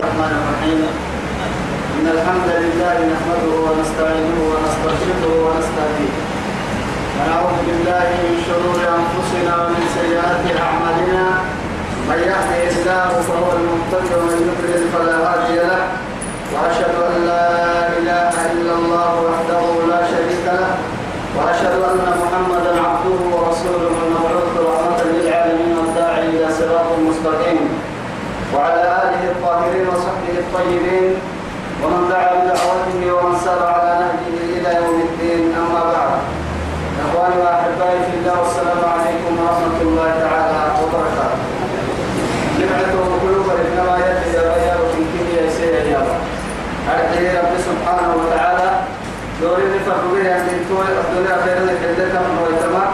الرحمن الرحيم. إن الحمد لله نحمده ونستعينه ونسترشده ونستهديه. ونعوذ بالله من شرور أنفسنا ومن سيئات أعمالنا. من يهده الله فهو المهتد ومن يضلل فلا هادي له. وأشهد أن لا إله إلا الله وحده لا شريك له وأشهد أن محمدا عبده ورسوله المبعوث رحمة للعالمين والداعي إلى صراط مستقيم وعلى آله الطاهرين وصحبه الطيبين ومن دعا بدعوته ومن سار على نهجه إلى يوم الدين أما بعد. إخواني وأحبائي في الله والسلام عليكم ورحمة الله تعالى وبركاته. نبعته قلوب إنما يدعي الرجال من كل يا أرجي رب سبحانه وتعالى دوري نفرق به أن تنتوي الدنيا خير من ويتما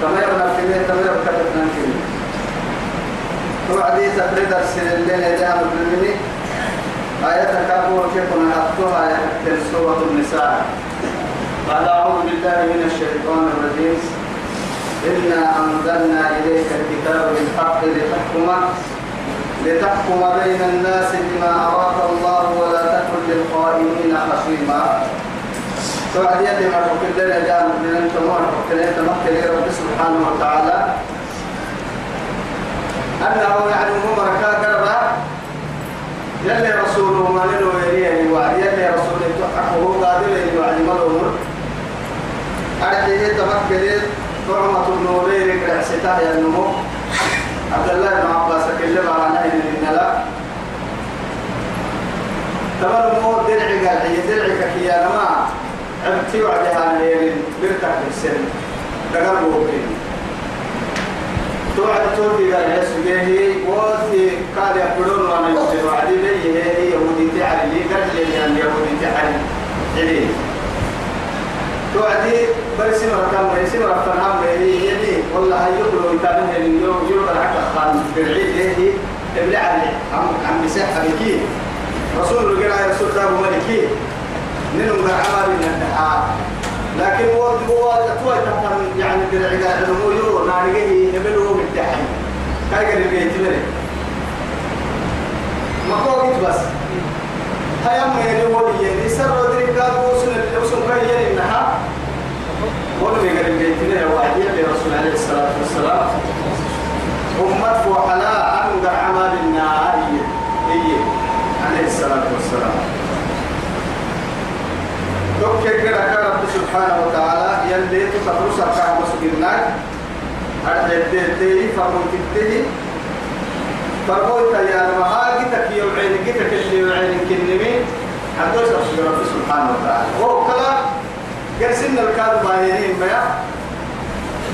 كما يبنى في بيت كما يبنى كتبنا كلمة توعدي تفريد السنين إلى المسلمين آية كابور كيكون أخطوها آية سورة النساء. قال أعوذ بالله من الشيطان الرجيم. إنا أنزلنا إليك الكتاب بالحق لتحكم لتحكم بين الناس بما أراك الله ولا تكن للخائنين خصيما توعدي يدي مرحبا لنا جاء من أنت مرحبا لنا تمكن رب سبحانه وتعالى. أنه يعني هم قربا يلي رسول ما لنو يليه وعد يلي رسول تحقه قادر يوعد ملومر أرجيه تمكن طعمة النورين كرحستا يا النمو عبد الله بن عباس كلم على نهي من لا تمر مو درعي قال هي درعي كيانا ما عبتي وعدها نيرين برتاح السن. دقر بوكين توعد توتي قال يا سجيه وفي قال يقولون وأنا يصير علي لي هي يهودي تعالي لي قال لي يعني يهودي تعالي علي توعدي بس مرة بس مرة فنام لي يدي والله هاي يقولوا يتابعها اليوم يوم الحق خان بالعيد هي ابن علي عم عم بسحة بكي رسول الله قال رسول الله ملكي ننو عمل من الدعاء لكن هو هو توي تفهم يعني بالعقاد إنه يو نارجه نبلو بالتحي كاي قال لي تمري؟ ما قوت بس. هيا ما يلي ولي يلي سر ودري كان وصل وصل كاي إنها. ولو يقال لي تمري واحد يا رسول عليه الصلاة والسلام. أمت وحلا أن عمل النار هي عليه الصلاة والسلام. دوك كده كان رب سبحانه وتعالى يلي تخبروا سرقا مسجدناك. أرجع تي فرمون تكتي فرمون يا رمها جتك يوعين جتك اللي يوعين كنمي. عندوش رب سبحانه وتعالى. وهو كلا قرسن الكاد باهرين بيا.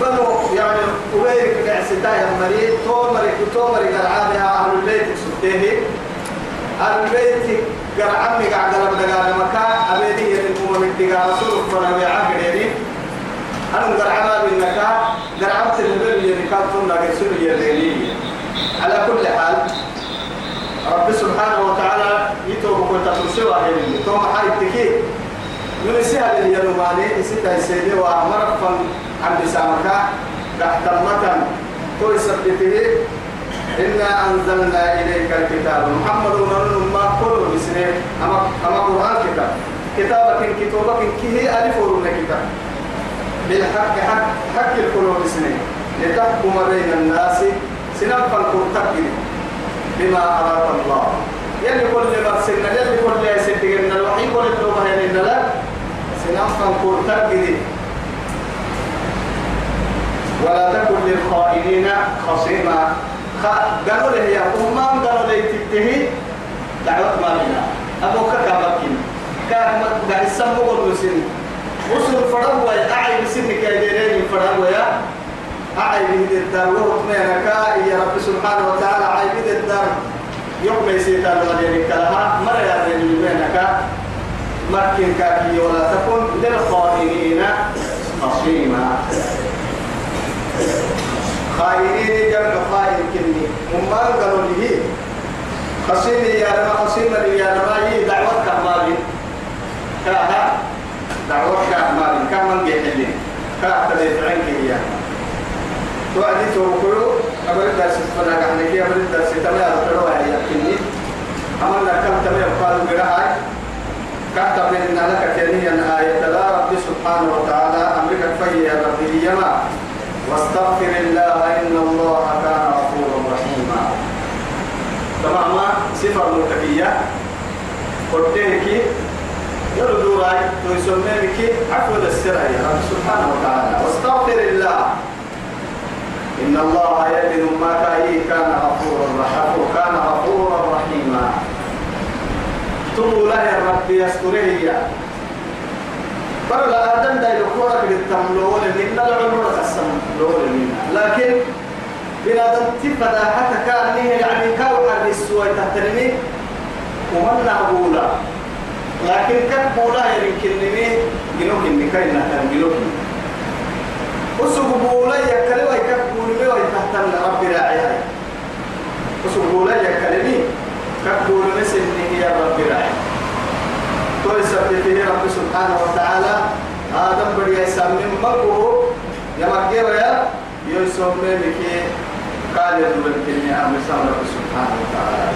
بنو يعني أولئك كعستا يا مريض تومري تومري كالعادة أهل البيت سبتيه. أهل البيت قال عمي قاعد قلب لقى مكان أبيدي يتنقوم من دقاء رسول فنا بيعاق ديري أنا قال عمال بالنكا قال عمت النبل اللي كان لقى سنة يديني على كل حال رب سبحانه وتعالى يتوب كنت ترسوا هيني توم حال التكي من السهل اللي يلوماني ستة سيدي وأمر فن عند سامكا تحت المتن تو يثبته إنا أنزلنا إليك الكتاب. محمد ونرن ما كل بسنة أما أما قرآن كتاب. كتابك كتابك كه ألف ورنا كتاب. بالحق حق حق القلوب سنة لتحكم بين الناس سنة فالقرطك بما أراد الله. يلي كل ما سنة يلي كل ما سنة الوحي كل هي إن لا. سنة فالقرطك ولا تكن للخائنين خصيما. قالوا له يا أمام قالوا لي تنتهي دعوة مالنا. أبوك كابكين كان قاعد يسمو قلوسين وصل فرق ويا أعي بسنك يا ديرين فرق ويا. أعي بهد الدار. وحكمينك يا رب سبحانه وتعالى أعي بهد الدار. يوم يسيطان غيرك لها مرة يا رجل بينك مكن كاكي ولا تكن للخائنين خصيما خائنين جمع خائن كني ممان قالوا لي خصيني يا خصينا لي يا رما هي دعوة كمالي كاها دعوة كمالي كمان بيحلين كاها تليت عنك هي توعدي توقعوا أبرد درس فنا قحنا كي أبرد درس تما يا رب هي كني. عملنا كم تمام قالوا بنهاي كتب إن لك كنيا آية لا رب سبحانه وتعالى أمرك في يا يما واستغفر الله إن الله كان غفورا تمام صفة مرتبية. قلت لك يردو راي بك عفو السر يا رب سبحانه وتعالى. واستغفر الله. إن الله يدن ما كان غفورا رحيما. كان غفورا رحيما. تمو لا يا رب يستره بل لا آدم دا يكورك للتملون من العمر لكن بنادم تفدا حتى كان يعني كاو حد السوى تحترمي. ومن نعبولا لكن كبولا يمكن نمي جنوك النكاين نحن جنوك. وسبولا يكلوا يكبوا نمي ويتحتم رب راعي. وسبولا يكلمي كبوا نمي يا رب راعي. توي سبته رب سبحانه وتعالى آدم بدي يسمى مكو يا مكي ويا يسمى بكي قال الكلمة أمر رب سبحانه وتعالى؟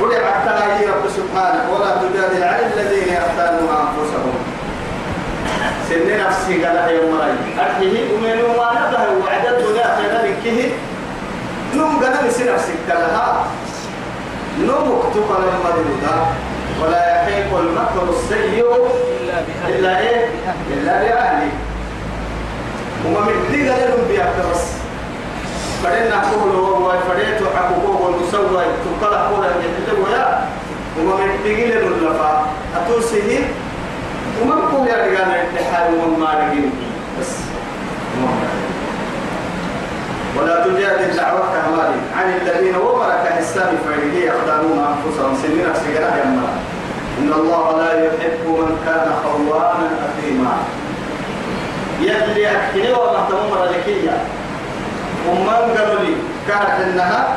ودع حتى رب سبحانه ولا تجادل عن الذين يختانون أنفسهم. سن نفسي قال يا مرأي أرحيه أمين ما نبه وعد الدنيا خيرا لكه. نم قال نسي نفسك كلها نم اكتب لما دلودا ولا يحيق المكر السيء إلا إيه؟ إلا بأهله. وما من دي قال لهم بيأكل فدنا كله هو فديت حقوقه والمسوى تقال قولا يتدوى يا وما من تقيل اللفا. أتوسيه وما بقول يا رجال الاتحاد وما رجل بس. ولا تجادل دعوتك مالي عن الذين ومرك السام فعله يخدمون أنفسهم. سنين سجرا يا إن الله لا يحب من كان خوانا أثيما. يلي أكلي وما تمر ذكيه ومن قالوا لي كانت انها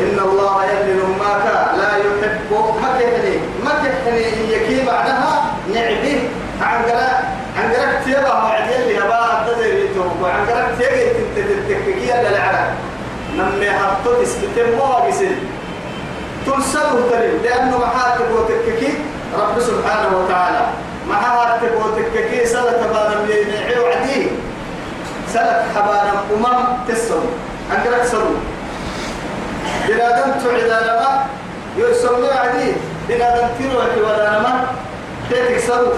إن الله يلي ماك لا يحب ما تحني ما تحني يكي معناها نعبه عن قلا عن قلا تيبا وعد يلي هبا تدري تو وعن قلا تيجي تتككيا للعرب نمي حطوا تسكتم مو قسل. تلسله تري لأنه محاتب وتككي رب سبحانه وتعالى. محاتب وتككي سلة عيو عديه سلك حبانا أمم تسلم. عندك سلم بنادم تعيد لما يسمى عدي بنادم تروح ولا نما تيتك سلم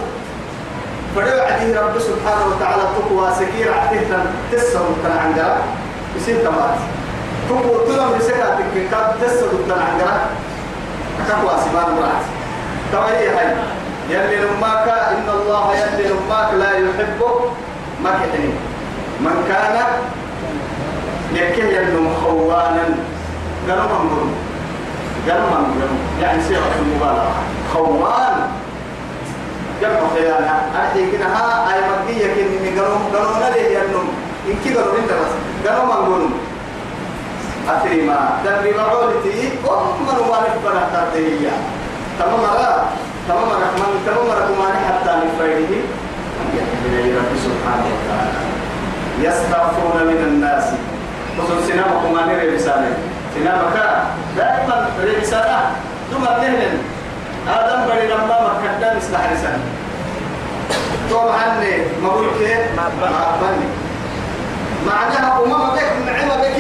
فدعو عدي رب سبحانه وتعالى تقوى سكير عديه تسلم كان عندها يصير تمات تقوى تلم بسكاتك كاب تسلم كان عندها تقوى سبحانه مرات توي هاي. يلي نماك إن الله يلي نماك لا يحبك ما كتنين من كان يكيه ينم خوانا قالوا من قلوا قالوا من قلوا يعني صيغة المبالغة خوان جمع خيانة أحكي كنا ها أي مكية كني قالوا قالوا نلي ينم إن كي قالوا إنت بس قالوا من قلوا أثريما دبي معولتي أم من وارف بنا ترتيهية تمام مرة تمام مرة من تمام مرة كمان حتى نفرده من رب سبحانه وتعالى يستغفرون من الناس. خصوصا سينما كمان رسالة سينما كا دائما رسالة ثم نهلن آدم بني لما مكدام استحرسن طبعا ما بقول كده ما أبني معناها أمم بك نعمة بك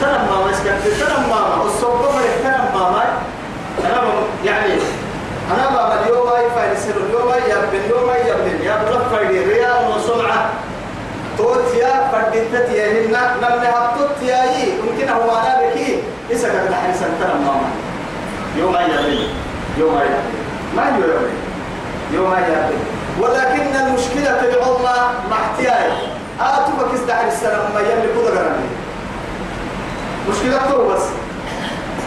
ترى ما مسكت ترى ما الصبح ما ترى ما أنا يعني أنا بابا اليوم أي فايسر اليوم يبن اليوم يبن يا بلغ فايدي ريال وسمعة توت يا فردت يا هنا نمني هبطت يا يي ممكن هو أنا بكي إذا كان حين سنتنا ماما يوم أي يوم. أي ما يبن يوم أي ولكن المشكلة الله مع احتياج. آتوا بكس دحر السلام ما يلي كذا قراني مشكلة تو بس.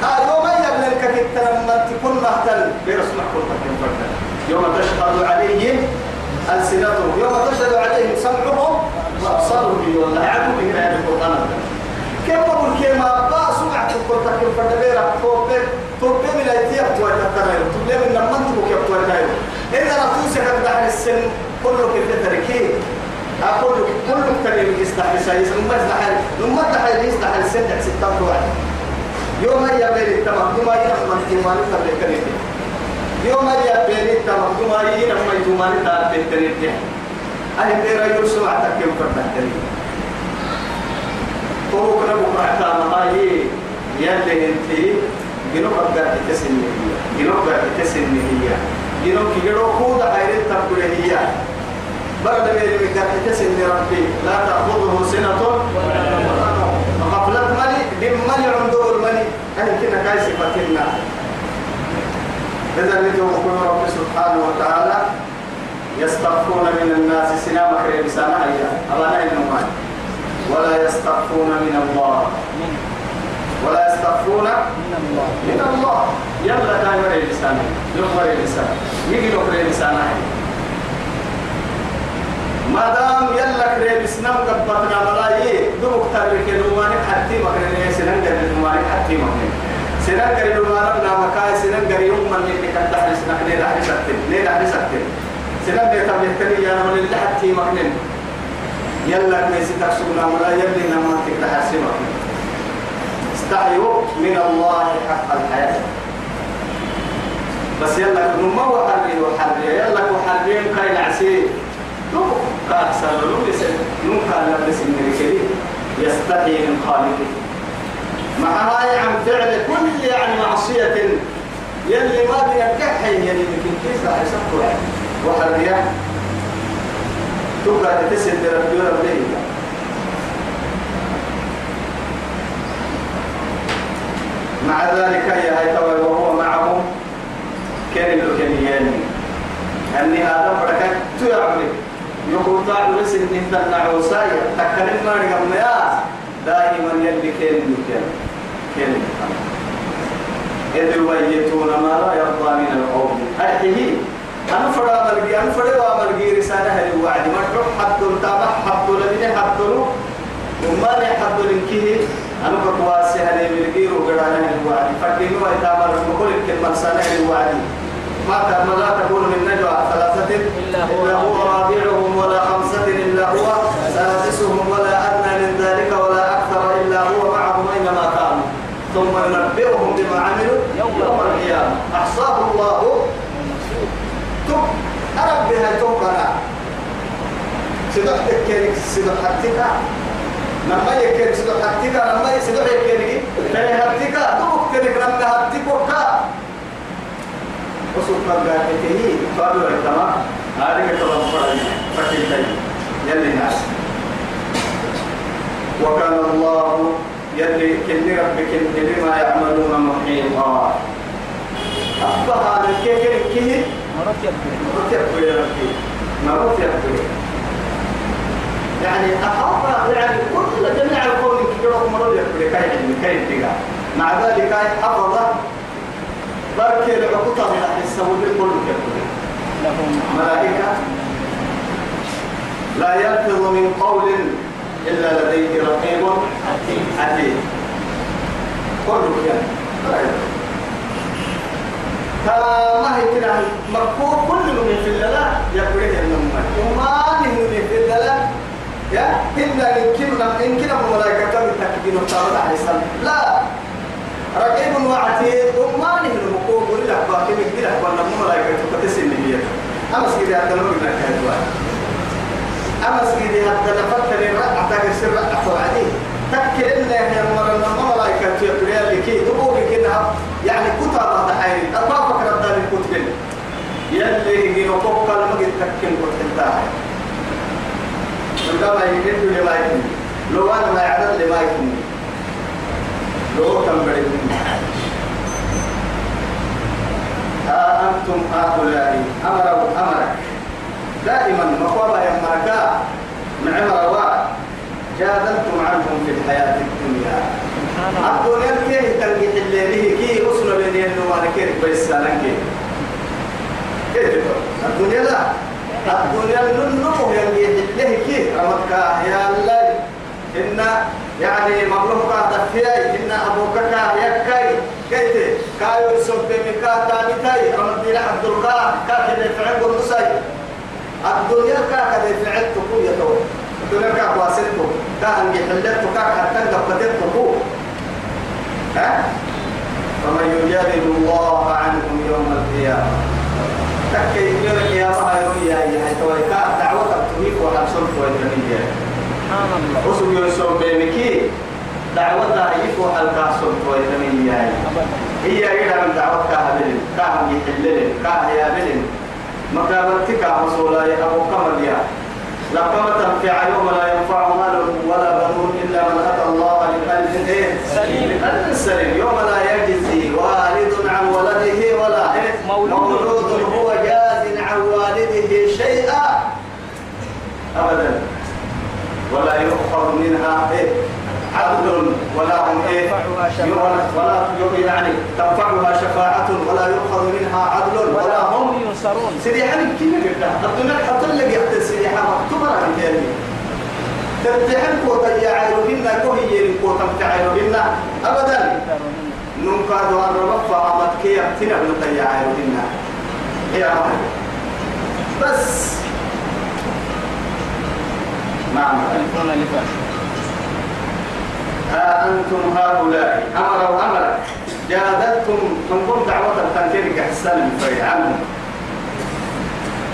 آه يوم يبن الكتب لما تكون مهتل. كل فردا يوم تشهد عليهم ألسنتهم. يوم تشهد عليهم سمعهم. وأبصارهم والله عدو من هذا القرآن كم أقول كما با سمعت كل تكن فردا بيرا توبة توبة من الأيتياب توجه تغير توبة من لما تبوك يبتوى تغير إذا نفوسك بدحر السن كله كده تركيه أقول كل كلمة يستحي سايس لما يستحي لما يستحي يستحي السن ستة واحد يوم هي بين التمكن ما ينحمل إيمان تبلك يوم هي بين التمكن ما ينحمل إيمان تبلك أهل دير يرسل عتك يوم فرد فوق نبو بعتا مهاي يلي انتي جنوب أبقى تسني هي. جنوب أبقى تسني هي. جنوب كي جنوب خود غير تقول هي. برد غير مكان تسني ربي لا تأخذه سنة. ولا نوم غفلة ملي بمن عنده الملي. أهل كنا كاي صفتنا إذا كل رب سبحانه وتعالى. يستخفون من الناس سنام خير سنة هي أبانا النمان ولا يستخفون من الله. ولا يستخفون من الله. من الله يلا كان يرى لسانه يخبر لسانه يجي يخبر لسانه ما دام يلا كريم سنام قبطنا ملاي دوك ترك نوانك حتى مكرني سنان قرن نوانك حتى مكرني سنان قرن نوانك نامكاي سنان قرن يوم من اللي كنت حرس نحن لا حرس أكتن أكتن سنان بيتم يحتني يا من اللي حتى مكرني يلا كنيسي تكسبنا ملا يبني نمانتك لحرس مكرني استحيوا من الله حق الحياة. بس يلا نما وحري وحري يلا وحري كاي العسير. لو كأحسن لو يسن نو كان لبس الملكي يستحي من خالقه. مع هاي عن فعل كل يعني معصية. يلي ما بينكحي يلي راح يسكر وحرية تبقى تتسد ربي ربي مع ذلك يا هاي وهو معهم كان الكنيان أني هذا بركة تعمل يقول تعالوا بس إن أنت النعوسايا تكلم ما نقم دائما يلي كان مكان كان إذ يويتون ما لا يرضى من القوم. أرحيه أنا فرا ملقي أنا فرا رسالة الوعد ما تروح حد تابع حد حد له وما لي حد لنكيه أنا كواسي هني ملقي وقرانا الوعد فكينو يتابع المقول الكلمة سنة الوعد ما كان لا تكون من نجوى ثلاثة. إلا هو, رابعهم ولا خمسة إلا هو. سادسهم ولا أدنى من ذلك ولا أكثر إلا هو. معهم أينما كانوا. ثم ينبئهم بما عملوا يوم القيامة. أحصاه الله بها توقنا سدح تكيرك سدح حتك لما يكيرك سدح حتك لما يسدح يكيرك فهي حتك تبك تلك لما حتك وكا وسوق مقاته فابو التما هذه كلام فرعي فكيل يلي الناس. وكان الله يلي كل ربك لما يعملون محيطا. أصبح هذا. الكيكين كيه مرت يبكي يا ربي. مرت يبكي يعني أخاف يعني كل جميع القول كيرو مرت يبكي كاي كاي مع ذلك حفظ بركي العقوطة من أهل السمود كل كبير ملائكة. لا يلفظ من قول إلا لديه رقيب عتيد كل كبير كما هي كده مكتوب كل من في الليلة يقول لي النمى وما من في الليلة يا إلا إن كنا إن كنا ملائكة تكبير وتعالى عليه السلام لا. رقيب وعتيد. وما نهل المقوم ولا باقي مقدر ولا ملائكة تكتسل لي أمس كده حتى لو قلنا كهدوا أمس كده حتى نفكر الرقعة تكسر رقعة وعدي تكل إلا يا مرة ملائكة تقول لي كي تقول كده يعني كتب هذا حيري أطلع فكرة دار الكتب يلي يجي نقوم كلمة قد تكين كتب تاعي وكما يجد لما يكون لو أنا ما يعرض لما يكون لو كم بعيد ها أنتم هؤلاء أمروا أمرك. دائما مقوبة يا مركا معمر وعد جادلتم عنهم في الحياة الدنيا. الدنيا كيه تنجح الليلة. كي أصل بين النوار كيف بيسالن كي كيف الدنيا لا الدنيا ننمو ينجح الليلة كي رمتك يا الله إن يعني مبلغ تفياي إن أبوك يكاي كيف كايو يسوب بمكا تامتاي رمضي لعبد القاه كاكد يفعل قرصاي الدنيا كاكد يفعل تقول يتوه الدنيا كاك واسلتو كاك يحلتو كاك حتى قبتتو ها فمن يجادل الله عنهم يوم القيامة تكي يوم القيامة يوم يا يا تويكا دعوة تبتويك ولا سبحان الله وسوي يوسف بينكي دعوة ضعيف وحلقة سلط ويتنية هي إلى من دعوة كهبل كهم يحلل كه يابل مكابتك مسؤولا أبو كمل يا لقد تنفع يوم لا ينفع مال ولا بنون إلا من أتى الله بقلب؟ سليم سليم يوم لا يجزي والد عن ولده ولا إيه؟ مولود هو جاز عن والده شيئا أبدا ولا يؤخذ منها إيه؟ عدل ولا هم إيه؟ ولا يعني تنفعها شفاعة ولا يؤخذ منها عدل ولا هم ينصرون. حنك كيف قلت الدنيا حط لك يحتل حنك مكتوبة جاني تبتحن كوتا يعيرو بنا كوهي يرين كوتا متعيرو بنا أبدا. ننقاد أن ربك فعمت كي يبتنا بنا يعيرو بنا يا بس. نعم تليفون اللي فات. أنتم هؤلاء؟ أمر وأمر جادلتم تنظر دعوة التنكير كحسان عنهم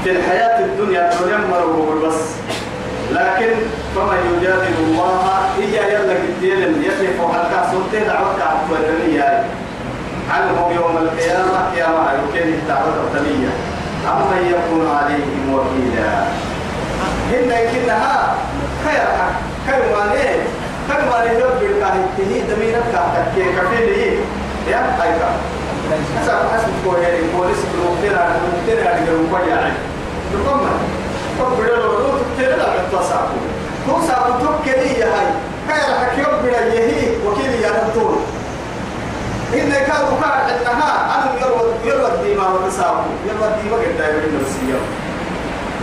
في الحياة الدنيا تجمر بس. لكن فما يجادل الله هي يلا قديل يقف حتى سلطة دعوة الدنيا عنهم يوم القيامة يا ما يمكن الدعوة الدنيا أما يكون عليهم وكيلا. هن كنها خير خير ما كم ما نجوب بالكاه تهي دميرك كاتك كفيلي يا أيها أسا حسب كوهي البوليس بروكتير على بروكتير على جروب يعني نقوم فبدل ولو تكتير لا بتصاحب هو صاحب تكلي يا هاي خير حكيوب بلا يهي وكيل يا دكتور إن كانوا كان عندها أنا يروى يروى الديما وتصاحب يروى الديما قد دايما النفسية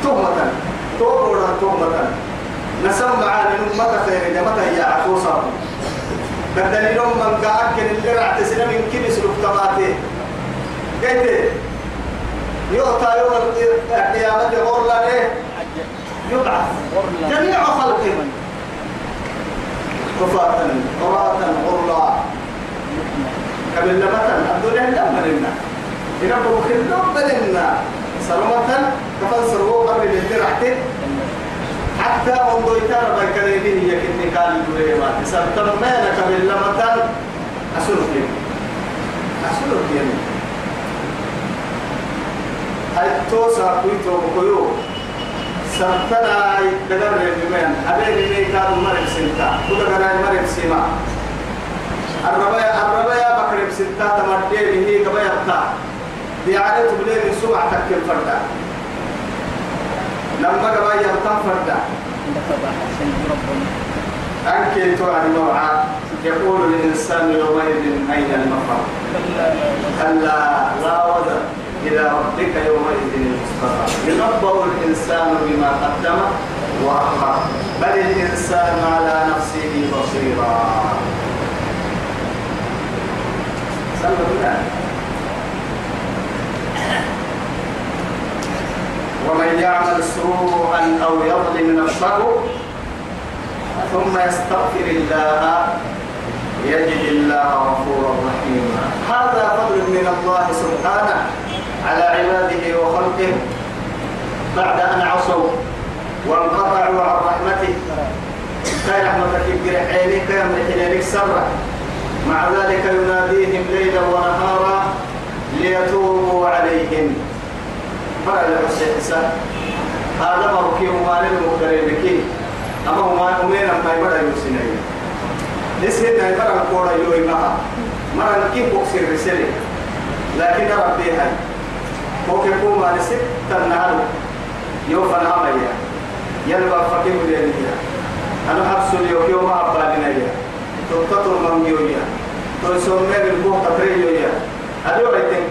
تهمة تهمة تهمة نسمع عن أمة خير جمتها يا عفوصة بدل يوم من قاعد اللي رعت سنة من كنس لكتماته قلت يؤتى يوم القيامة غرلا إيه يبعث جميع خلقه. كفاة قراءة غرلا قبل لمتن الدنيا لما لنا إن أبو خلو بلنا سرمة كفن سروا قبل رحته حتى منذ يتارى بكريمين هي كني قال الدريما سبتم مالك باللمتان أسلوك أسلوك يعني هاي توسع كويتو بكيو سبتنا دقر الجمين أبين إني كانوا مرب سنتا. كل قرأي مرب سيما. الربايا الربايا بكر بسنتا تمدي به كبايا بتا بيعرف بلي من سمع تكل فردا. لما قبا يرتم فردا أنك توعد موعى يقول الإنسان يومئذ أين المفر؟ كلا لا وزن إلى ربك يومئذ المستقر. ينبأ الإنسان بما قدم وأخر. بل الإنسان على نفسه بصيرا. صلى ومن يعمل سوءا أو يظلم نفسه ثم يستغفر الله يجد الله غفورا رحيما. هذا فضل من الله سبحانه على عباده وخلقه. بعد أن عصوا وانقطعوا عن رحمته كان رحمتك برحيلك كان سرة مع ذلك يناديهم ليلا ونهارا ليتوبوا عليهم. فرع الحسين هذا مركي ومالين مقدرين بكي أما هما أمين أما يبدا يوسيني نسهل نايبرا الكورة يوي معها مرة نكي بوكسير رسالي لكن ربي هاي. وكي كوما نسيت تنهار. يوفا نعمية يلبا فكيم لينيا أنا حبسوا اليوم يوم أبالنا يا. تطتر من يويا تسمى بالبوك تريويا أدو عيتين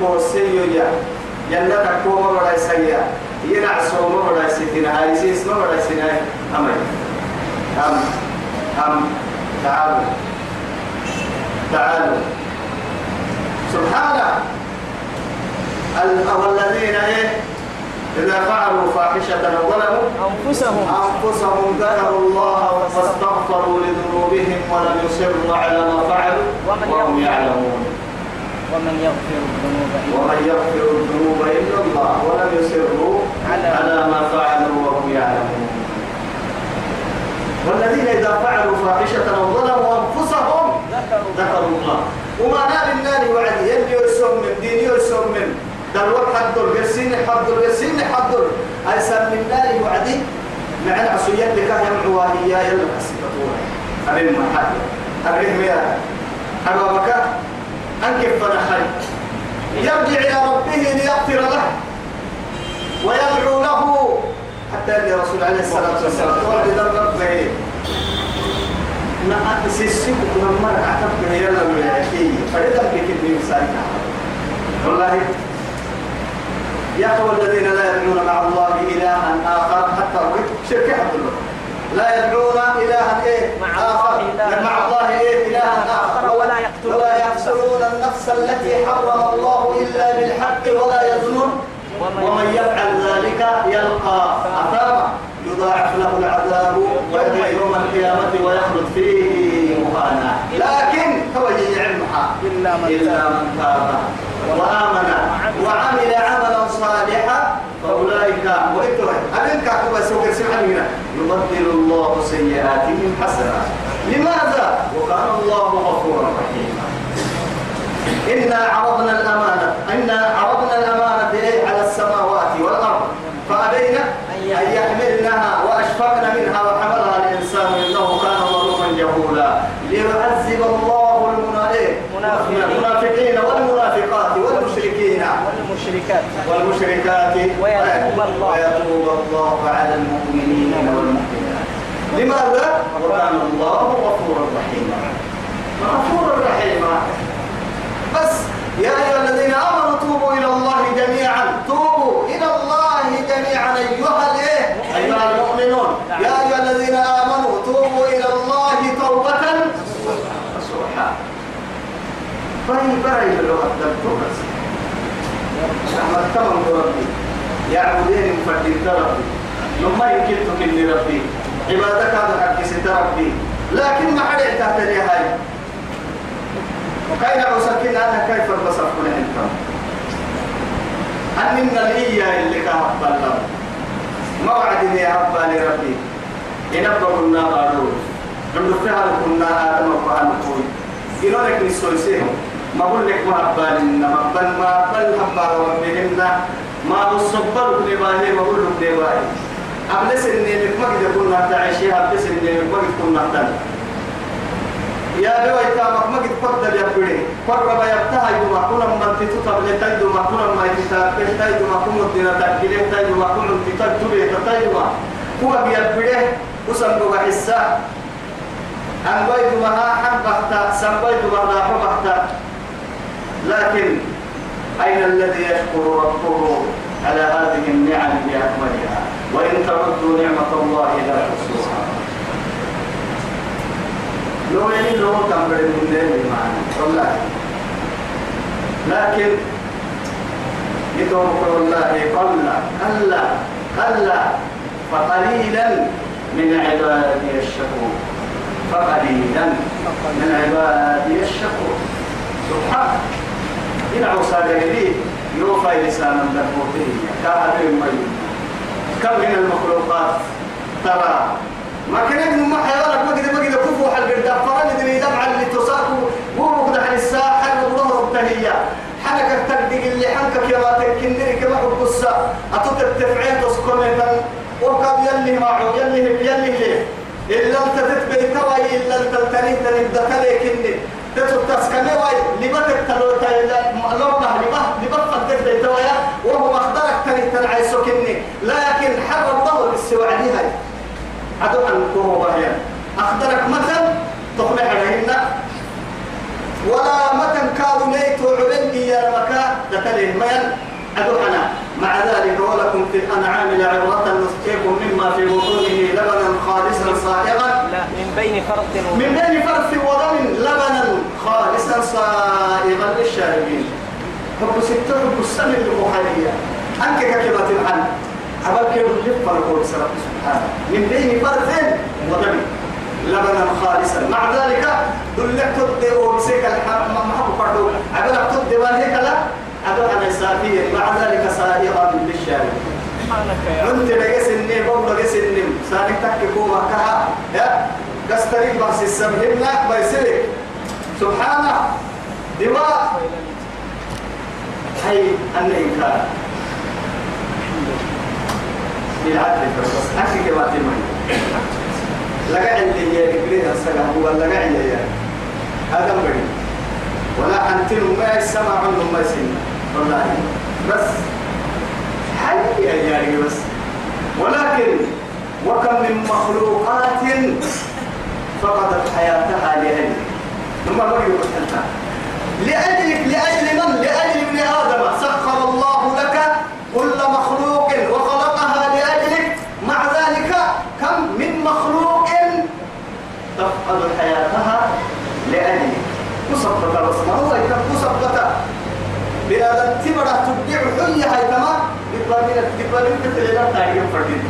كوسيويا يلا تكو ما بدا يسيا ينع سو ما بدا يسيتنا هاي سيس ما بدا يسينا أمي أم. أم. تعالوا. تعالوا. سبحانه. والذين إيه؟ إذا فعلوا فاحشة أو ظلموا أنفسهم. أنفسهم ذكروا الله فاستغفروا لذنوبهم ولم يصروا على ما فعلوا وهم يعلمون. ومن يغفر الذنوب إلا ومن يغفر الذنوب إلا الله ولم يصروا على- على ما فعلوا وهم يعلمون. والذين إذا فعلوا فاحشة أو ظلموا أنفسهم ذكروا الله. وما نال النار وعد. يلي يرسم من دين يرسم من. دلوك حدر قرسين حدر قرسين حدر أيسر من نار وعدي مع العصيات لك يمعوا هي يلا حسبتوها أبين ما حد أبين مياه. أبابك أنكف فنحي يرجع إلى ربه ليغفر له ويدعو له حتى اللي رسول عليه الصلاة والسلام. قال إذا ربه. sisi kuna mara hata kwenye yala mwenye فريدا كيف بيمسك والله يا أخوة الذين لا يدعون مع الله إلها آخر حتى شركة عبد الله. لا يدعون إلها إيه؟ مع آخر. مع الله إيه؟ إلها آخر. ولا يقتلون ولا يقتلون النفس التي حرم الله إلا بالحق ولا يزنون ومن- يفعل ذلك يلقى أثاما. يضاعف له العذاب ويوم يوم القيامة ويخلد فيه مهانا لكن هو يعلمها إلا من إلا تاب. من تاب. وآمن. وعمل عملا صالحا. فأولئك وإنتوا أبين كاكوبا سوكر سمعنا يبدل الله سيئاتهم حسنات لماذا؟ وكان الله غفورا رحيما. إنا عرضنا الأمانة إنا عرضنا الأمانة إيه على السماوات والأرض فأبينا أن يحملنها وأشفقن منها وحملها الإنسان إنه كان ظلوما جهولا ليعذب الله المنا- إيه؟ منافقين. المنافقين والمنافقات والمشركين والمشركات. ويتوب الله. ويتوب الله على المؤمنين والمؤمنات. لماذا؟ وكان الله غفورا رحيما غفورا رحيما بس يا أيها الذين آمنوا توبوا إلى الله جميعا. توبوا إلى الله جميعا أيها الإيه أيها المؤمنون. يا أيها الذين آمنوا توبوا إلى الله توبة نصوحا فهي بري لو قدمتم تمام ربي. يعبدين مفردين ربي. لما يمكن تكني ربي. عبادك هذا ست ربي. لكن ما حد تحت هاي وكاين عسكين أنا كيف البصر كل أنت؟ أن من الإيا اللي كهب الله ما وعدني يا رب لربي. إن أبقى كنا قالوا عند فعل كنا آدم وقال قوي إنه لك نسويسيه ما أقول لك ما أبال إنما بل ما أبال ربهن ما بالصبر لباهي ما أقول لك لباهي قبل سنين ما قد كنا تعيشيها قبل سنين ما قد كنا تعيشيها يا بيو يتامك ما قد قدر يا بني. قرب يبتها يدوما كنا من تتطب لتيدوما كنا ما يتتاب تيدوما كنا الدين تأكله تيدوما كنا تتجبه تيدوما هو بيبره وسنبغ حسا. أن بيدوما ها حق بحتا سن بيدوما لا حق بحتا لكن أين الذي يشكر ربه على هذه النعم بأكملها؟ وإن تعدوا نعمة الله لا تحصوها لو يعني لو بدل من ذلك معنا والله. لكن يدورك والله قل ألا ألا فقليلا من عبادي الشكور. فقليلا من عبادي الشكور. سبحان عوصى لي يوفى لسانا ذكوته كهذا الميت كم من المخلوقات ترى؟ ما كان يجن ما حيوانك ما قد ما قد كفوا حل قد فرن دني دمع اللي تساكو. ورق ده الساعة. حل ظهر التهية حنك تقدق اللي حنك يا ما تكندري كما حب الساعة أتوت التفعيل تسكن وقد يلي معه. يلي يلي إلا أنت تتبعي توي. إلا أنت تني تنبدا تلي تتو تسكني واي تلو تايلا لونا لبه لبه تتبعي توي وهو مخدرك تني تنعيسو كني لكن حرم الله بالسوى عليها عدو عن كوه بهيا أخدرك مثل تقنع عليهن ولا متن كادوا ليت وعلن يا مكا دتله مين عدو أنا مع ذلك ولكم في الأنعام لعبرة نسقيكم مما في بطونه لبنا خالصا صائغا من بين فرث من بين فرث ودم لبنا خالصا صائغا للشاربين. حب ستة حب السنة المخيلية أنك ككبة الحن أبل كيف يفر قول سبحانه. من بين فرث ودم لبنا خالصا. مع ذلك دلك تد وبسيك الحرام ما حب فرد أبل تد وهيك لا. أبل أنا سافيا مع ذلك يا رب أنت لقيس النيم بقول لقيس النيم ساني تككو مكها يا قستريك بس السبهنا بيسلك سبحانه. دماء هي أن إنكار بالعدل بس أكيد كما تمني لقى عندي يا كبير السلام هو لقى عندي يا. هذا بدي ولا أنتم ما يسمع عنهم ما يسمع. والله. بس. حي يا بس. ولكن وكم من مخلوقات فقدت حياتها لأجل ثم وحدها لأجلك لأجل من؟ لأجل ابن آدم. سخر الله لك كل مخلوق وخلقها لأجلك. مع ذلك كم من مخلوق تفقد حياتها لأجلك. مصبتة بس ما هو يكتب مصبتة بلا تبرع تبدع حية هاي تمام قبل قبل تتلقى تعيين فردين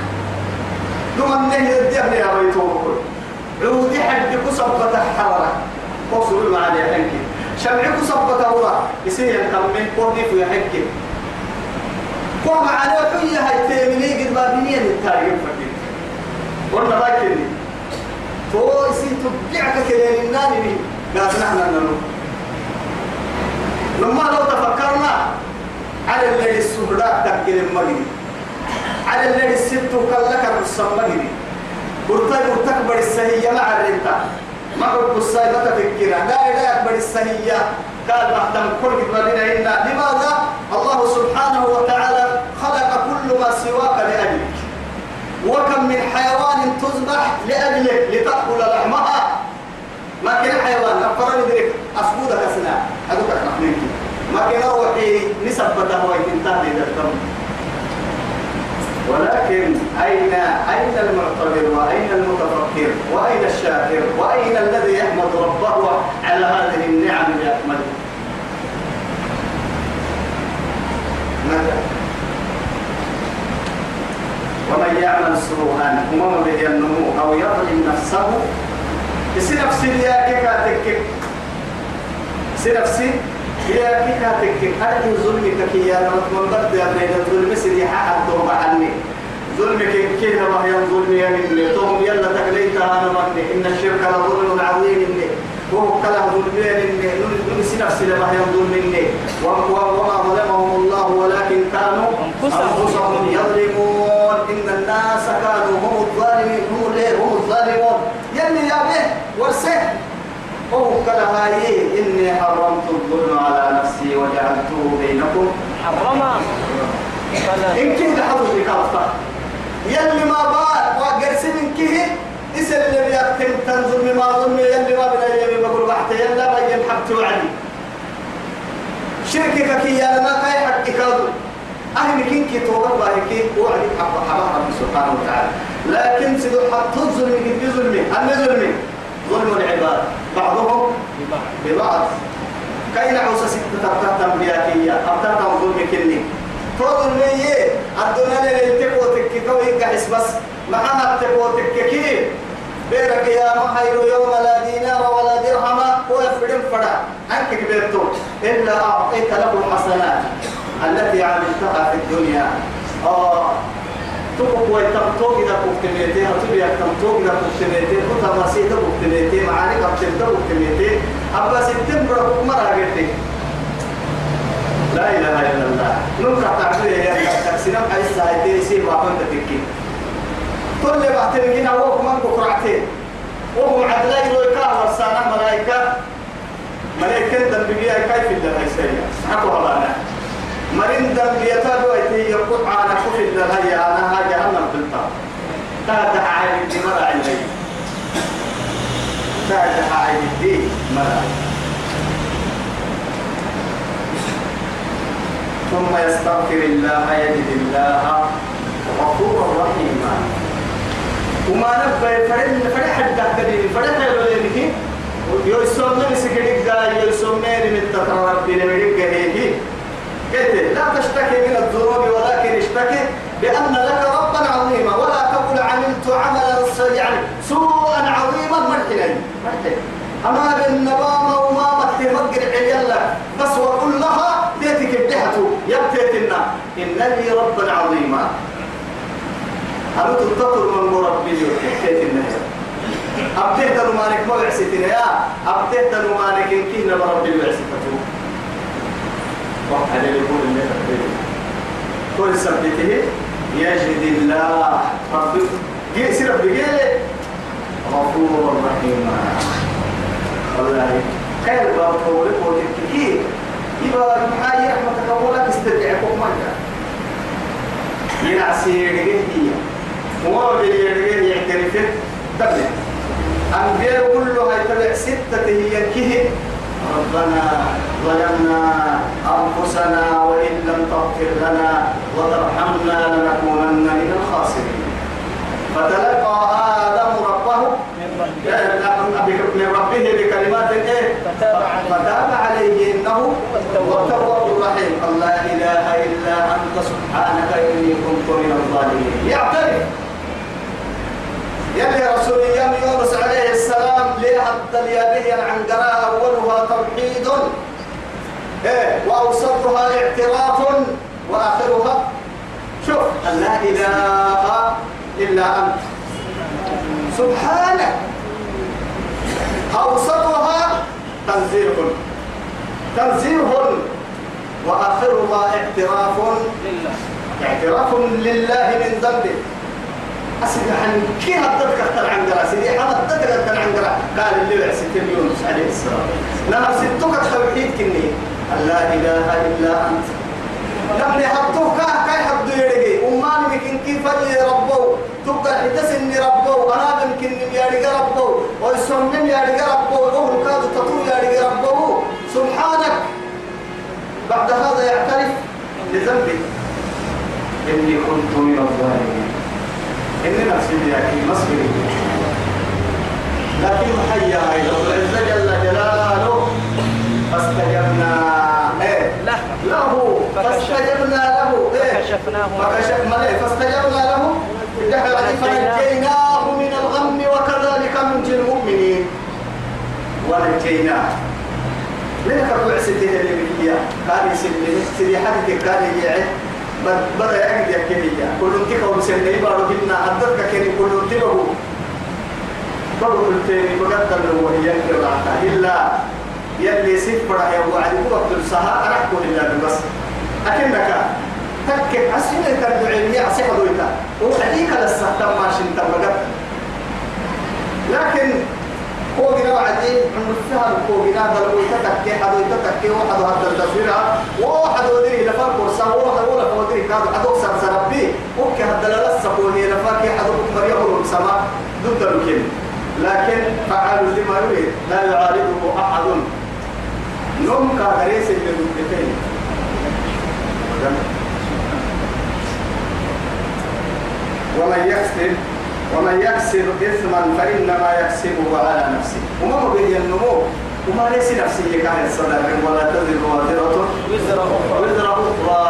ثم النهي الدهن يا بيتوكل عودي حد كسبة حرارة وصل المعاني حنك شمعك سبة ورا يصير ينكمل قرني في حنك كو معاني حية هاي تيمني قد ما بنين التعيين فردين وأنا باكني تو يصير تبدعك كلين الناني قال نحن ننو. لما لو تفكرنا على الذي السهراء تكل المجري على الذي الست كلك المسمى برتاي برتكبر السهية مع الرنتا ما قلت السايبة تفكيرا لا لا أكبر السهية قال محتم كل قبلنا إنا لماذا؟ الله سبحانه وتعالى خلق كل ما سواك لأجلك. وكم من حيوان تذبح لأجلك لتأكل لحمها. ما كان حيوان؟ أفرد ذلك أسبودك أسنا أدوك أحميك ما كان روحي نسبته ويتنتهي للدم ولكن أين أين المعتبر وأين المتفكر؟ وأين الشاكر؟ وأين الذي يحمد ربه على هذه النعم بأكمله ماذا؟ ومن يعمل سوءا وما به النمو؟ أو يظلم نفسه؟ يصير نفسي يا كيكاتك يصير نفسي يا كيكاتك أنا ظلمك كي يا من ضد يا بين الظلم سريحة حتى عني ظلمك ما هي ظلم يا من توم يلا تقليتها أنا من إن الشرك لظلم عظيم إني وهو كلام ظلم إني نسي نفسي لما هي ظلم إني وما ظلمهم الله ولكن كانوا أنفسهم يظلمون. إن الناس كانوا هم الظالمين هم الظالمون. يلي يا به ورسه هو كلا هاي إني حرمت الظلم على نفسي وجعلته بينكم. حرما إن كنت في كافة. يلي ما بار وقرس من كه إسل اللي بيكتم تنظر ما ظلم يلي ما بلا يلي بقول بحث يلا بين حبت وعدي شركك كي يا ما كاي حق كادو أهل كين توقف باهكي وعدي حق رب سبحانه وتعالى. لكن سيدو حق تظلم كي ظلمي أنا ظلمي ظلم العباد بعضهم ببعض. كاين عوسى ستة تبتهم بياكية أبتهم ظلم كني. تقول لي الدنيا اللي تقوى تككو يقعس بس. معنا تقوى تككي بيرك يا محير يوم لا دينار ولا درهم. هو يفرم فرع عنك كبيرتو إلا أعطيت له الحسنات التي عملتها في الدنيا. آه. تبقى ويتمتوك إذا كنتميتي هتبقى يتمتوك إذا كنتميتي كنت مسيطة كنتميتي معاني قبتلتا كنتميتي أبا ستم برا مرة قلتي. لا إله إلا الله. نوكا تعبير يا تكسينا حيث سايتي يصير وعبن تتكي كل بعتنجين أوك من بكرعتين وهو عدلا يلوكا ورسانا ملايكة ملايكة دنبقيا كيف الله يسير؟ حقوا هلانا مرين دنبيتا بويتي يقول عانا كفي الله يا أنا ها جهنم بلتا تهدح عين دي مرا عيني تهدح عين دي مرا ثم يستغفر الله يجد الله غفورا رحيما. وما نبى فرد حد تهتدي فرد حلو لك يوسف من سكريك دا يوسف من تقرب بين مريك هيك قلت لا تشتكي من الذنوب ولكن اشتكي بأن لك ربا عظيما ولا تقل عملت عملا يعني سوءا عظيما مرحلا أما بالنبامة وما متفقر عيالا بس وقل لها ديتك بدحته يبتيتنا إن لي ربا عظيما. أنا تتطر من مربي يبتيتنا أبتيت مالك ما بعسيتنا يا أبتيت مالك إن كنا مربي بعسيته وحد يقول اللي كل سبته يجد الله ربك جيس ربي غفور رحيم والله خير باب قولك وتككي يبقى محايا رحمتك أولك استرجعكم مرة ينعسي يرجيه وما بيرجيه يعترف تبلي أنبياء كلها يتبع ستة هي كه ربنا ظلمنا أنفسنا وإن لم تغفر لنا وترحمنا لنكونن من الخاسرين. فتلقى آدم ربه من ربه بكلمات إيه؟ فتاب عليه إنه هو التواب الرحيم. الله إله إلا أنت سبحانك إني كنت من الظالمين. يعترف. يلي رسول يوم يونس عليه السلام لحتى اليابه العنقراء أولها توحيد. إيه وأوسطها اعتراف وآخرها. شوف لا إله إلا أنت. سبحانك. أوسطها تنزيه. تنزيه. وآخرها اعتراف. اعتراف لله من ذنبه. أسد عن كي هدتك أكثر عن قرا سيدي هدتك أكثر عن قرا قال اللي بعسك يونس عليه السلام. نعم ستك التوحيد كني. لا إله إلا أنت. لم يحطوك كاي حدو يرجي وما يمكن كيف ربو. تبقى حتسن ربو. أنا يمكن يرجع ربو. ويسمم يرجع ربو. وهو كاد تطو يرجع ربو. سبحانك. بعد هذا يعترف بذنبه إني كنت من الظالمين. إني نفسي بياكي مصري لكن حيا رب العزة جل جلاله. فاستجبنا. إيه؟ له. له. فاستجبنا له. إيه؟ فكشفناه. فكشفنا له فاستجبنا له. فنجيناه من الغم وكذلك ننجي المؤمنين. ونجيناه. ليه كتب عسيته اللي بكيا كان يسلم سيدي حدك كان يعي بدأ يعقد يكينيا كل انتك ومسلمي بارو بنا أدتك كيني كل انتبه بقول التاني بقدر له وهي الكراهة إلا يلي سيف برا يا وعد وقت السها أرحكم لله بس. أكنك تكك أسفل ترجع لي أصيح دويتا. وعديك للسهتم ماشي إنت بقى لكن هو جنا وعدي عمر السهر هو جنا دلو يتتكي حدو يتتكي واحد هذا التصوير واحد ودري لفر كورسا واحد ولا ودري كاد حدو سر سربي وكي هذا لسه هو هي لفر كي حدو مريم السماء ضد الكل لكن فعال لما يريد لا يعارضه أحد. نوم كهريس اللي مدتين ومن يكسب ومن يكسب إثما فإنما يكسبه على نفسه. وما به النمو؟ وما ليس نفسه كان الصدر ولا تزر وازرة وزر أخرى. وزر أخرى.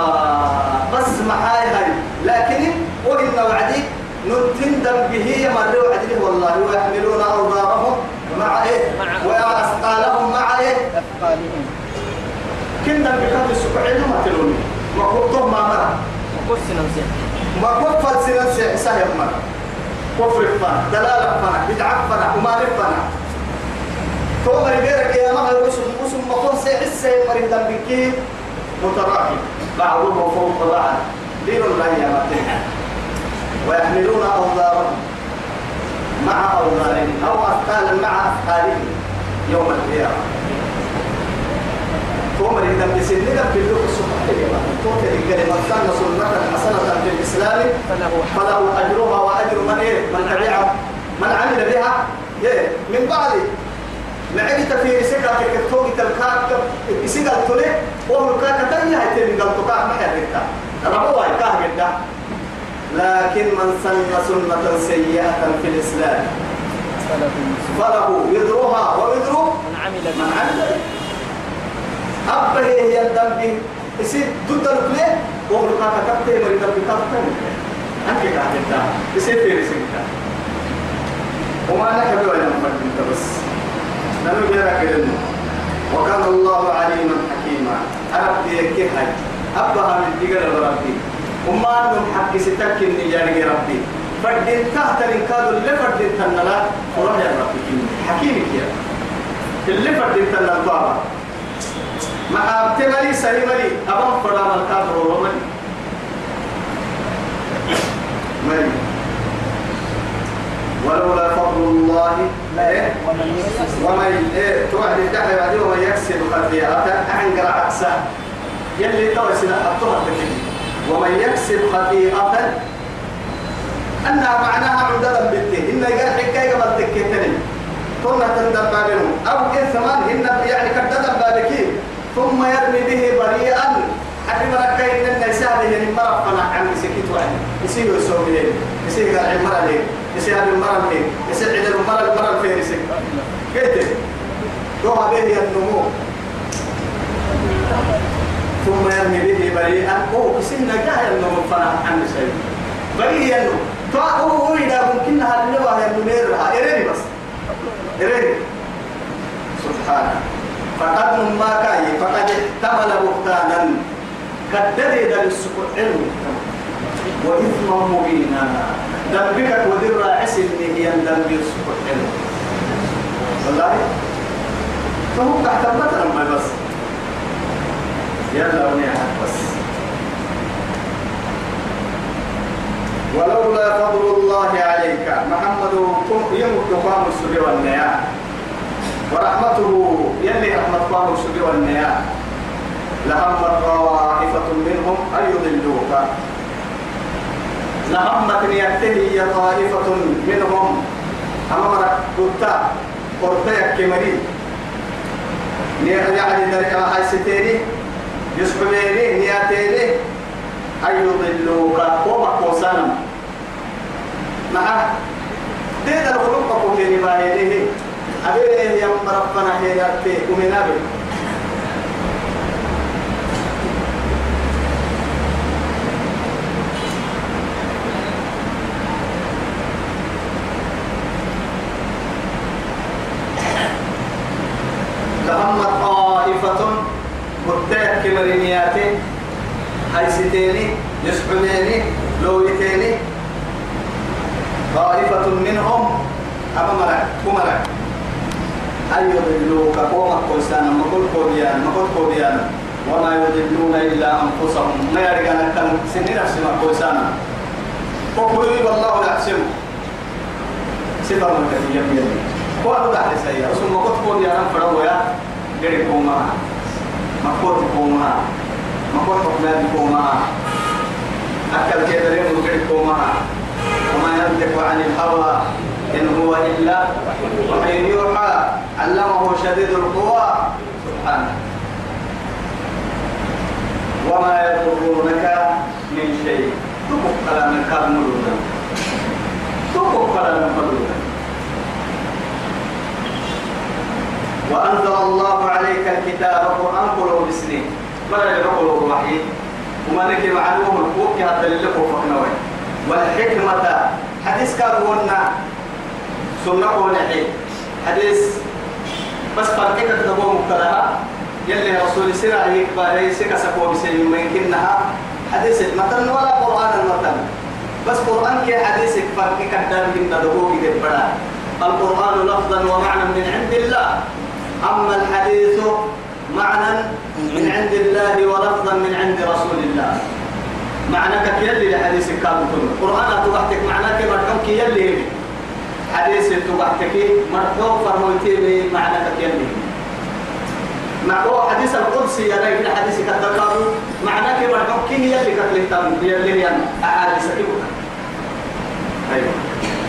بس معاي هاي. لكن وإن وعدي نتندم به يمر وعدي. والله ويحملون أوزارهم مع إيه؟ وأثقالهم مع إيه؟ أثقالهم كنا بكاد السبعين ما تلوني. ما كنتم ما مرة. وقص نفسه ما كفر سنة سهل مرة. كفر فنا دلالة فنا بدعة فنا وما فنا تومر غيرك يا ما هو اسم اسم ما كون سيحس مريض بك متراكم. بعضهم فوق بعض. دين الله يا متين ويحملون أوزارهم مع أوزارهم أو أثقالا مع أثقالهم يوم القيامة. تومر إذا بسنك في اللغة السبحانية توتر الكلمة كان سنة حسنة في الإسلام فله أجرها وأجر من إيه؟ من تبعها من عمل بها إيه؟ من بعد معجت في سكة كتوك تلكاك سكة تولي وهو الكاكا تنيا هيتين قال تقاك ما يريتا ربوا يكاه جدا لكن من سن سنة سيئة في الإسلام فله وزرها ووزر من عمل من به عمل أبه هي الذنب يصير ضد الكليه وخلقا كتبت مريض بكتبت أنك كاتبتا يصير في رسالة وما نحب ولا نفرد أنت بس. نلو جرى كلمه وكان الله عليما حكيما. أربي كيف هاي أبها من دقل ربي وما أنهم حق ستك النجاري ربي. فردين تحت الإنكاد اللي فردين تنلا وروح يا ربي حكيمك يا اللي فردين تنلا بابا. ما أبتملي سليملي أبام فرام الكافر وملي ملي ولولا فضل الله إيه؟ ومن إيه؟ توعد الدحر بعدين ومن يكسب خطيئة أعنقر عكسه يلي توسنا أبطها تكلم ومن يكسب خطيئة أنها معناها عمدة بالتين إن يقال حكاية قبل تكتني ثم تندب بابنه أو إثمان إن يعني بابكين ثم يرمي به بريئا. حتى مركا إن الناس هذا يعني مرفنا عن سكيت واحد يصير يسوي ليه يصير قال عمر ليه يصير هذا المرة ليه يصير عند المرة المرة الفارسة كيف دوها به النمو ثم يرمي به بريئا. هو سنة جاهل النمو فنا عن شيء بريئا. فهو هو إذا ممكن هذا النبى ينمير إيراني بس. إيراني سبحانه فقد ما كاي فقد احتمل بهتانا كدري دل السكوت علم وإثما مبينا ذنبك ودر عسل هي ذنب السكوت علم والله فهو تحت مثلا ما بس يلا ونعم بس ولولا فضل الله عليك محمد يمك قام السبي والنيا ورحمته يلي رحمة قام السبي والنيا لهم طائفة منهم أن يضلوك. لهمت يأتي طائفة منهم. أمامك قلتا قلتا كمري. يعني درجة هاي ستيري. يسحبيني نياتيني. أن يضلوك. وما قوسانا مع تيدا الخلق قوتيني باهيني أبيه يا ربنا هي يأتي ومنا بي لهم طائفة متك كمرينياتي حيثتيني يسحبيني لويتيني طائفة منهم أما مرع كمرع أن يضلوك قوم كوسانا كوديانا ما قل كوديانا وما يضلون إلا أنفسهم. ما يرجع نكتن سنين نفس ما كوسانا وقلوا والله يحسن من كثير يمين أبو دحر سيئة. ثم قد كوديانا فروا يا قريب كوما ما قلت كوما ما قلت حكمان كوما أكل ريم قريب كوما وما ينطق عن الهوى. إن هو إلا وحي يوحى علمه شديد القوى. سبحانه وما يضرونك من شيء. تبقى كلام كاملون تبقى كلام كاملون وأنزل الله عليك الكتاب قرآن قلوب بسنين ولا يقولوا الوحي وما نكي معلوم الفوق هذا اللي فوقنا والحكمة. حديث كابونا سنة ونحي حديث بس فرقك تدبو مقتلها يلي رسول سرع يكبر سكا سكو بسيء يمكنها حديث المتن ولا قرآن المتن. بس قرآن كي حديث فرقك تدبو تدبو كده القرآن لفظا ومعنى من عند الله. أما الحديث معنى من عند الله ولفظا من عند رسول الله. معناك يلي لحديث كان القرآن تبحتك معناك مرحوك يلي حديث تبحتك مرحوك فرموتي معناك يلي مع هو حديث القدسي يا ريت حديث كذا معناك مرحوك يلي كتلتم يلي يعني أحاديث كيف أيوه.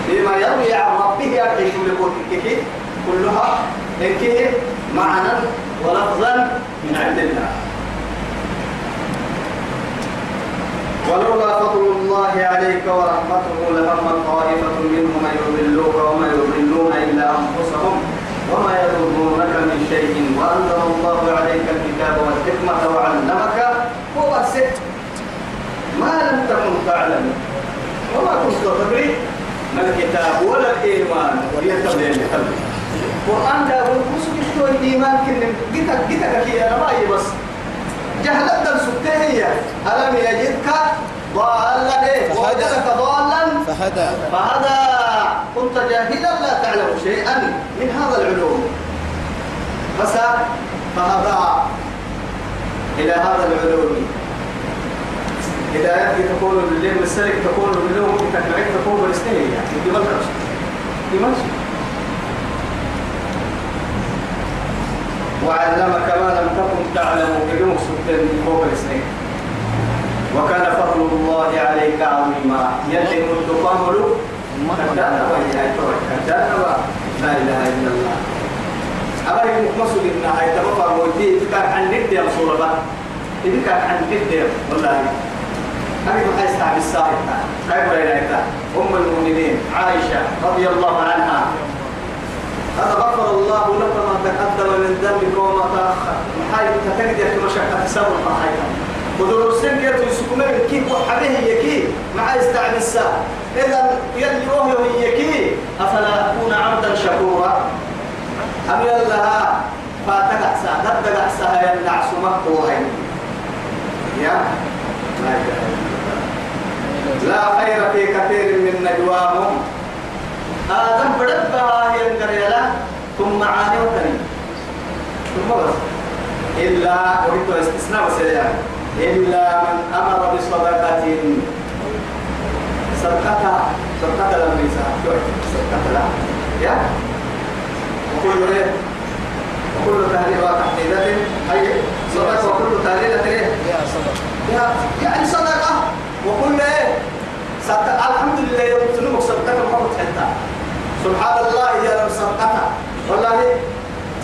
بما يروي عن ربه أكيد لقوتك كلها إنك معنى ولفظا من عند الله. ولولا فضل الله عليك ورحمته لهم طائفة منهم أن يضلوك وما يضلون إلا أنفسهم وما يضرونك من شيء وأنزل الله عليك الكتاب والحكمة وعلمك ما لم تكن تعلم وما كنت تدري ما الكتاب ولا الإيمان لقلبك القرآن ده بسك شوي الإيمان كن جيتك كي أنا ما بس. جهلت السكتة هي. ألم يجدك ضالا؟ إيه ووجدك ضالا؟ فهدى. فهذا كنت جاهلا لا تعلم شيئا من هذا العلوم. بس فهذا إلى هذا العلوم. هدايتك تكون لليل السلك تكون لليوم تكنعك تكون بالسنين يعني دي ملكش دي وعلمك ما لم تكن تعلم بدون سبتين فوق السنين وكان فضل الله عليك عظيما. يلي كنت قامل كدانا وإلهي كدانا لا إله إلا الله. أبرك مقصود إن هاي تبقى موتي إذا عن ند يا رسول الله. إذا كان عن ند والله أنا ما أستعب السائل كيف رأينا أم المؤمنين عائشة رضي الله عنها. غفر الله لك ما تقدم من ذنبك وما تأخر. محاي تتجد في مشقة سبب محايا ودور السن كيف يسكم من كيف وحبه يكي مع استعب الساعة. إذا يلي وهي يكي أفلا أكون عبدا شكورا؟ أم يلها فاتقع ساعة تدقع ساعة ينعس مكتوهين يا؟ لا خير في كثير من نجواهم. آدم بدت بها ينقر ثم عاني وتري ثم بس. إلا وهي استثناء بس يعني إلا من أمر بصدقة. صدقة صدقة لم يسعى صدقة لا. يا؟ وكل إيه؟ وكل تهليل وتحديدة أي صدقة وكل تهليلة إيه؟ يا صدق يا يعني صدقة. وكل إيه؟ صدق الحمد لله يوم تنوك صدقة محمد حتى سبحان الله يا رب صدقة. والله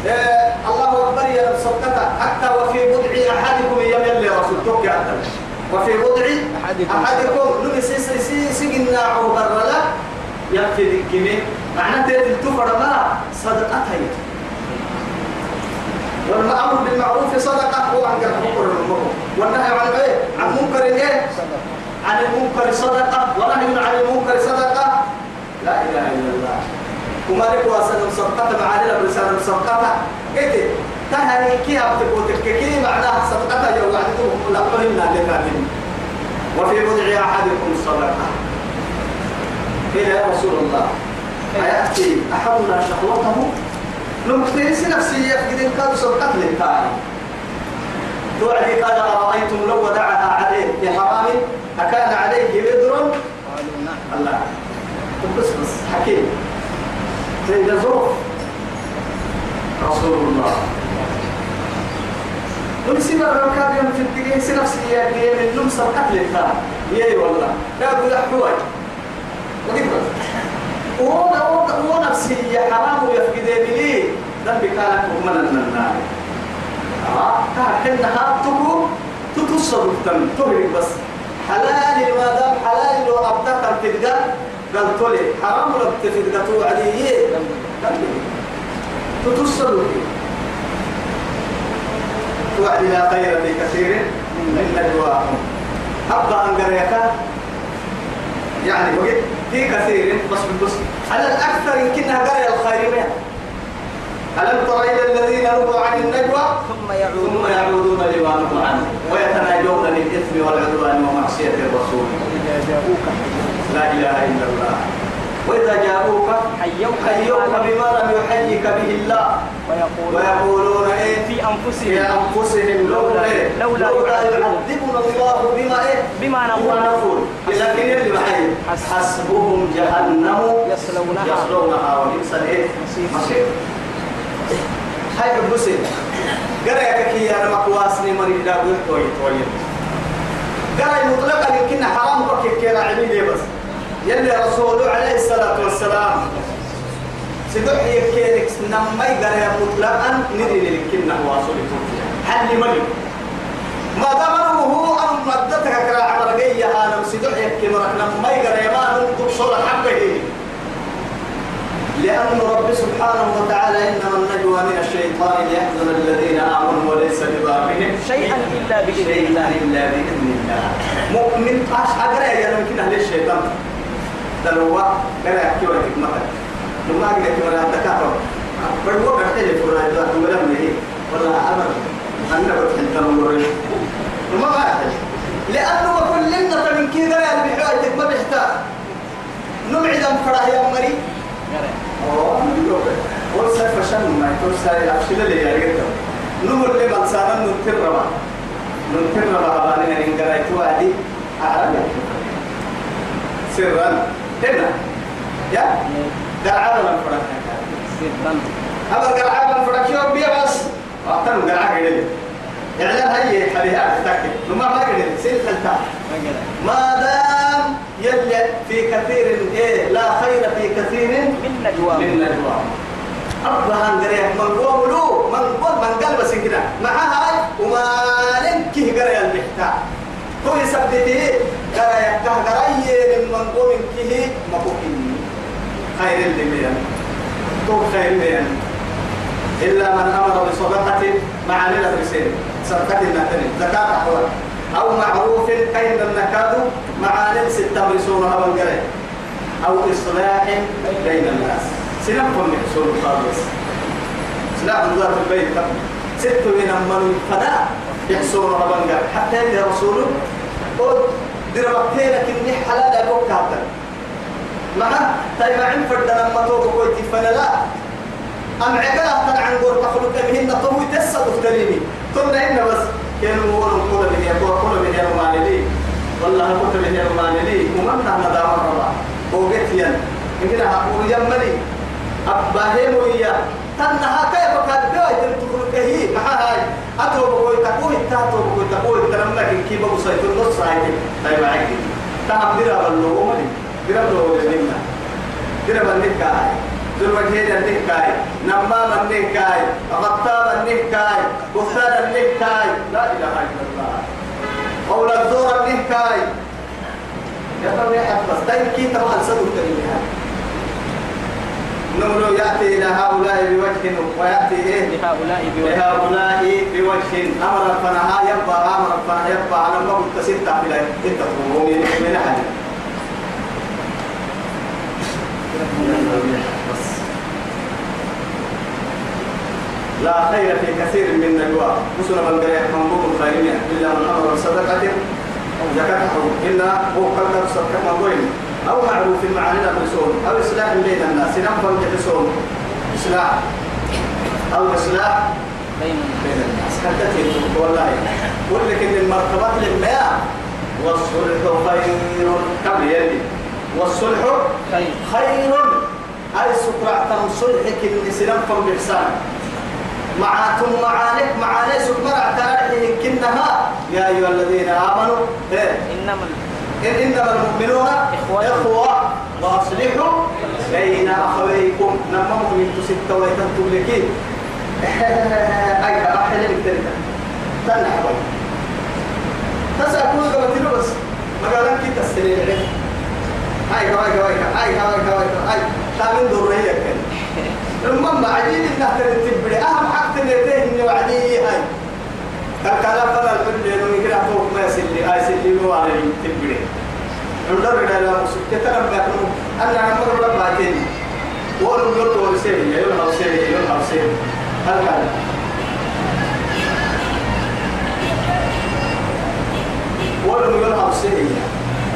إيه الله أكبر يا رب حتى وفي بضع أحدكم يم يلي رسول. توك يا وفي بضع أحدكم. لم سي سي سي سجنا عبر لا يكفي ذكمي معنى تيت التفر ما؟ صدقة هي والأمر بالمعروف صدقة. هو عن منكر المنكر والنهي عن الايه عن منكر الايه عن المنكر صدقة. ونهي عن المنكر صدقة. لا إله إلا الله. وما لك واسد صدقة معالي برسالة صدقة قلت تهري كي أبتكوتك كي معناها صدقة يوم وعدتم لا قلنا لكامل وفي بضع أحدكم صدقة. قيل يا رسول الله. أيأتي أحدنا شهوته؟ نمكتنس نفسية في كان صدقة للتالي توعدي قال أرأيتم لو ودعها عليه بحرام؟ أكان عليه وزر قالوا نعم. الله. بس بس. حكيم. زي ظروف. رسول الله. نمسي مرة كان يوم في الدقيقة سي نفسي يا كريم النم سبقت للتالي يا والله لا أقول أحواج وقلت وأنا وأنا نفسي يا حرام يفقد لي ذنبي كانت مؤمنا من النار. آه كأنها تكو تتصل تم تهرب بس. حلال ما دام حلال لو ابتكر تلقى قال تولي حرام لو تفيد توعدي تتصل توعد لا خير في كثير من نجواهم أبا أنقريك يعني وقت في كثير بس بس. على الأكثر يمكنها قرية الخير ألم تر إلى الذين نهوا عن النجوى؟ ثم ثم يعودون يعودون لما نهوا عنه. ويتناجون للإثم والعدوان ومعصية الرسول. إذا جاءوك لا إله إلا الله. وإذا جاءوك حيوك حيوك بما لم يحيك به الله. ويقولون ويقولون إيه؟ في في أنفسهم. أنفسهم لولا إيه؟ لولا يعذبنا الله بما إيه؟ بما نقول. نقول. لكن اللي معي حسبهم جهنم. يصلونها. يصلونها. وبئس الإيه؟ مصير. هاي ببسي قرأ كي يا رب واسني مريض لا يحتوي توي قرأ مطلقا يمكن حرام بك كي لي بس؟ يلي رسول عليه الصلاة والسلام. سدح يكينك نمي قرأ مطلقا ندري لكنا واصل حل ملي ما هو أم مدتك كرا عمر جاي أنا مسدح يكي مرك نمي قرأ ما صورة حبه. لأن رب سبحانه وتعالى إنما النجوى من الشيطان ليحزن الذين آمنوا وليس بضارهم شيئا إلا بإذن شيئا الله إلا بإذن الله. مؤمن أقرأ يا يمكن أهل الشيطان. دلوا قرأ يحكي ولا حكمة. لما قلت ولا تكافر بدو قرأت لي فرا إذا ولا مني ولا أمر. أنا بتحل تنور وما بعد لأنه كلنا من كذا يا بحاجة ما بيحتاج نبعد عن فرح يا مري. ورسل فشل ما يكون ساري أفشل اللي يريده نمر اللي بلسانا ننتر ربا ننتر ربا بالنا إن قرأت وادي. أعرف. سرا. هنا يا؟ قرعة ولا فرق سرا أما قرعة ولا فرق يوم بيا بس؟ أعتقد قرعة كده إعلان هي حبيها تكتب نما ما كده سيل خلتها. ما دام يلي في كثير إيه لا خير في كثير من نجوى من نجوى أبها هنقريه من قوم له من قوم من قلب سكنا مع هاي وما ننكه قرية المحتاج هو يثبته قريه كه قريه من قوم كه مكوكين خير اللي بيان تو خير بيان إلا من أمر بصدقة مع ليلة رسالة صدقة النتنين زكاة أحوال أو معروف كين النكاد مع لبس التمرسون هذا القريه أو إصلاح بين الناس سنقوم بحصول خالص سلاح ذات البيت ست من من فدا يحصول ربنا حتى يا رسول قد دربتين كني حلال أبوك هذا مع طيب عن فرد لما توقف كويتي فلا أم عقلا تنعن قول تخلق بهن طوي تسد تليني ثم إن بس. كانوا يقولوا كل من يقول كل من يقول لي. والله كنت من يقول لي. ومن ندام الله وقت ين يمكن أقول يمني أباهم ويا تنها كيف كان بيوي تقول كهي هاي. أتوب كوي تقوي تأتوب كوي تقوي تنم لك كيف بوصيت النص هاي طيب معك تهم درا باللو مالي درا باللو لنا درا بالنكاي ذو الوجهين النكاي نمام النكاي غطاب النكاي بختان النكاي لا إله إلا الله. قول الزور النكاي يا رب يا بس دايما كي طبعا صدق تريها نمر يأتي إلى هؤلاء بوجه ويأتي إيه لهؤلاء بوجه. لهؤلاء بوجه. أمر فنها يبقى أمر فنها يبقى. على ما قلت ستة أنت تقوم من أحد. لا خير في كثير من نجوى مسلم من قال من خيرين إلا من أمر صدقة زكاة إن هو قدر صدقة مقوين أو معروف معاني الرسول أو إصلاح بين الناس نفهم الرسول إصلاح أو إصلاح بين بين الناس. حتى تيجي والله ولكن المرتبات للماء والصلح خير. قبل يلي والصلح خير. خير. أي سكرة صلحك اللي سنفهم بإحسان معاتم معانك معاني سكرة اعتارحهم كنها يا أيها الذين آمنوا إيه؟ إنما إن إنما المؤمنون إخوة. إخوة. وأصلحوا بين أخويكم. نما مؤمن ستة ويتنتم لكي أي كأحلى لك تنحوا تسأكون قبتلوا بس. مقالان كي تستريع عليه هاي كواي كواي هاي كواي كواي هاي تامين دورية كان المهم عجيب إنها ترتب أهم حق تنتهي إنه وعدي هاي. الكلام فلا الكل لأنه يقرأ فوق ما يسلي آي سلي مو على تبري عندنا بدل ما مسك كتر بكرو أنا عم بقول لك بعدين وأنا بقول له ورسيه يقول له ورسيه يقول له ورسيه هالكلام وأنا بقول له ورسيه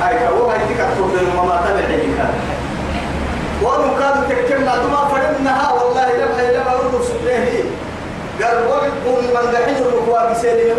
هاي كوا هاي تكتب بالمما تبعي كذا وأنا كادو تكتب ما فرنها والله لما لما أردو سبحانه قال وقت من دحين الركوع بسيري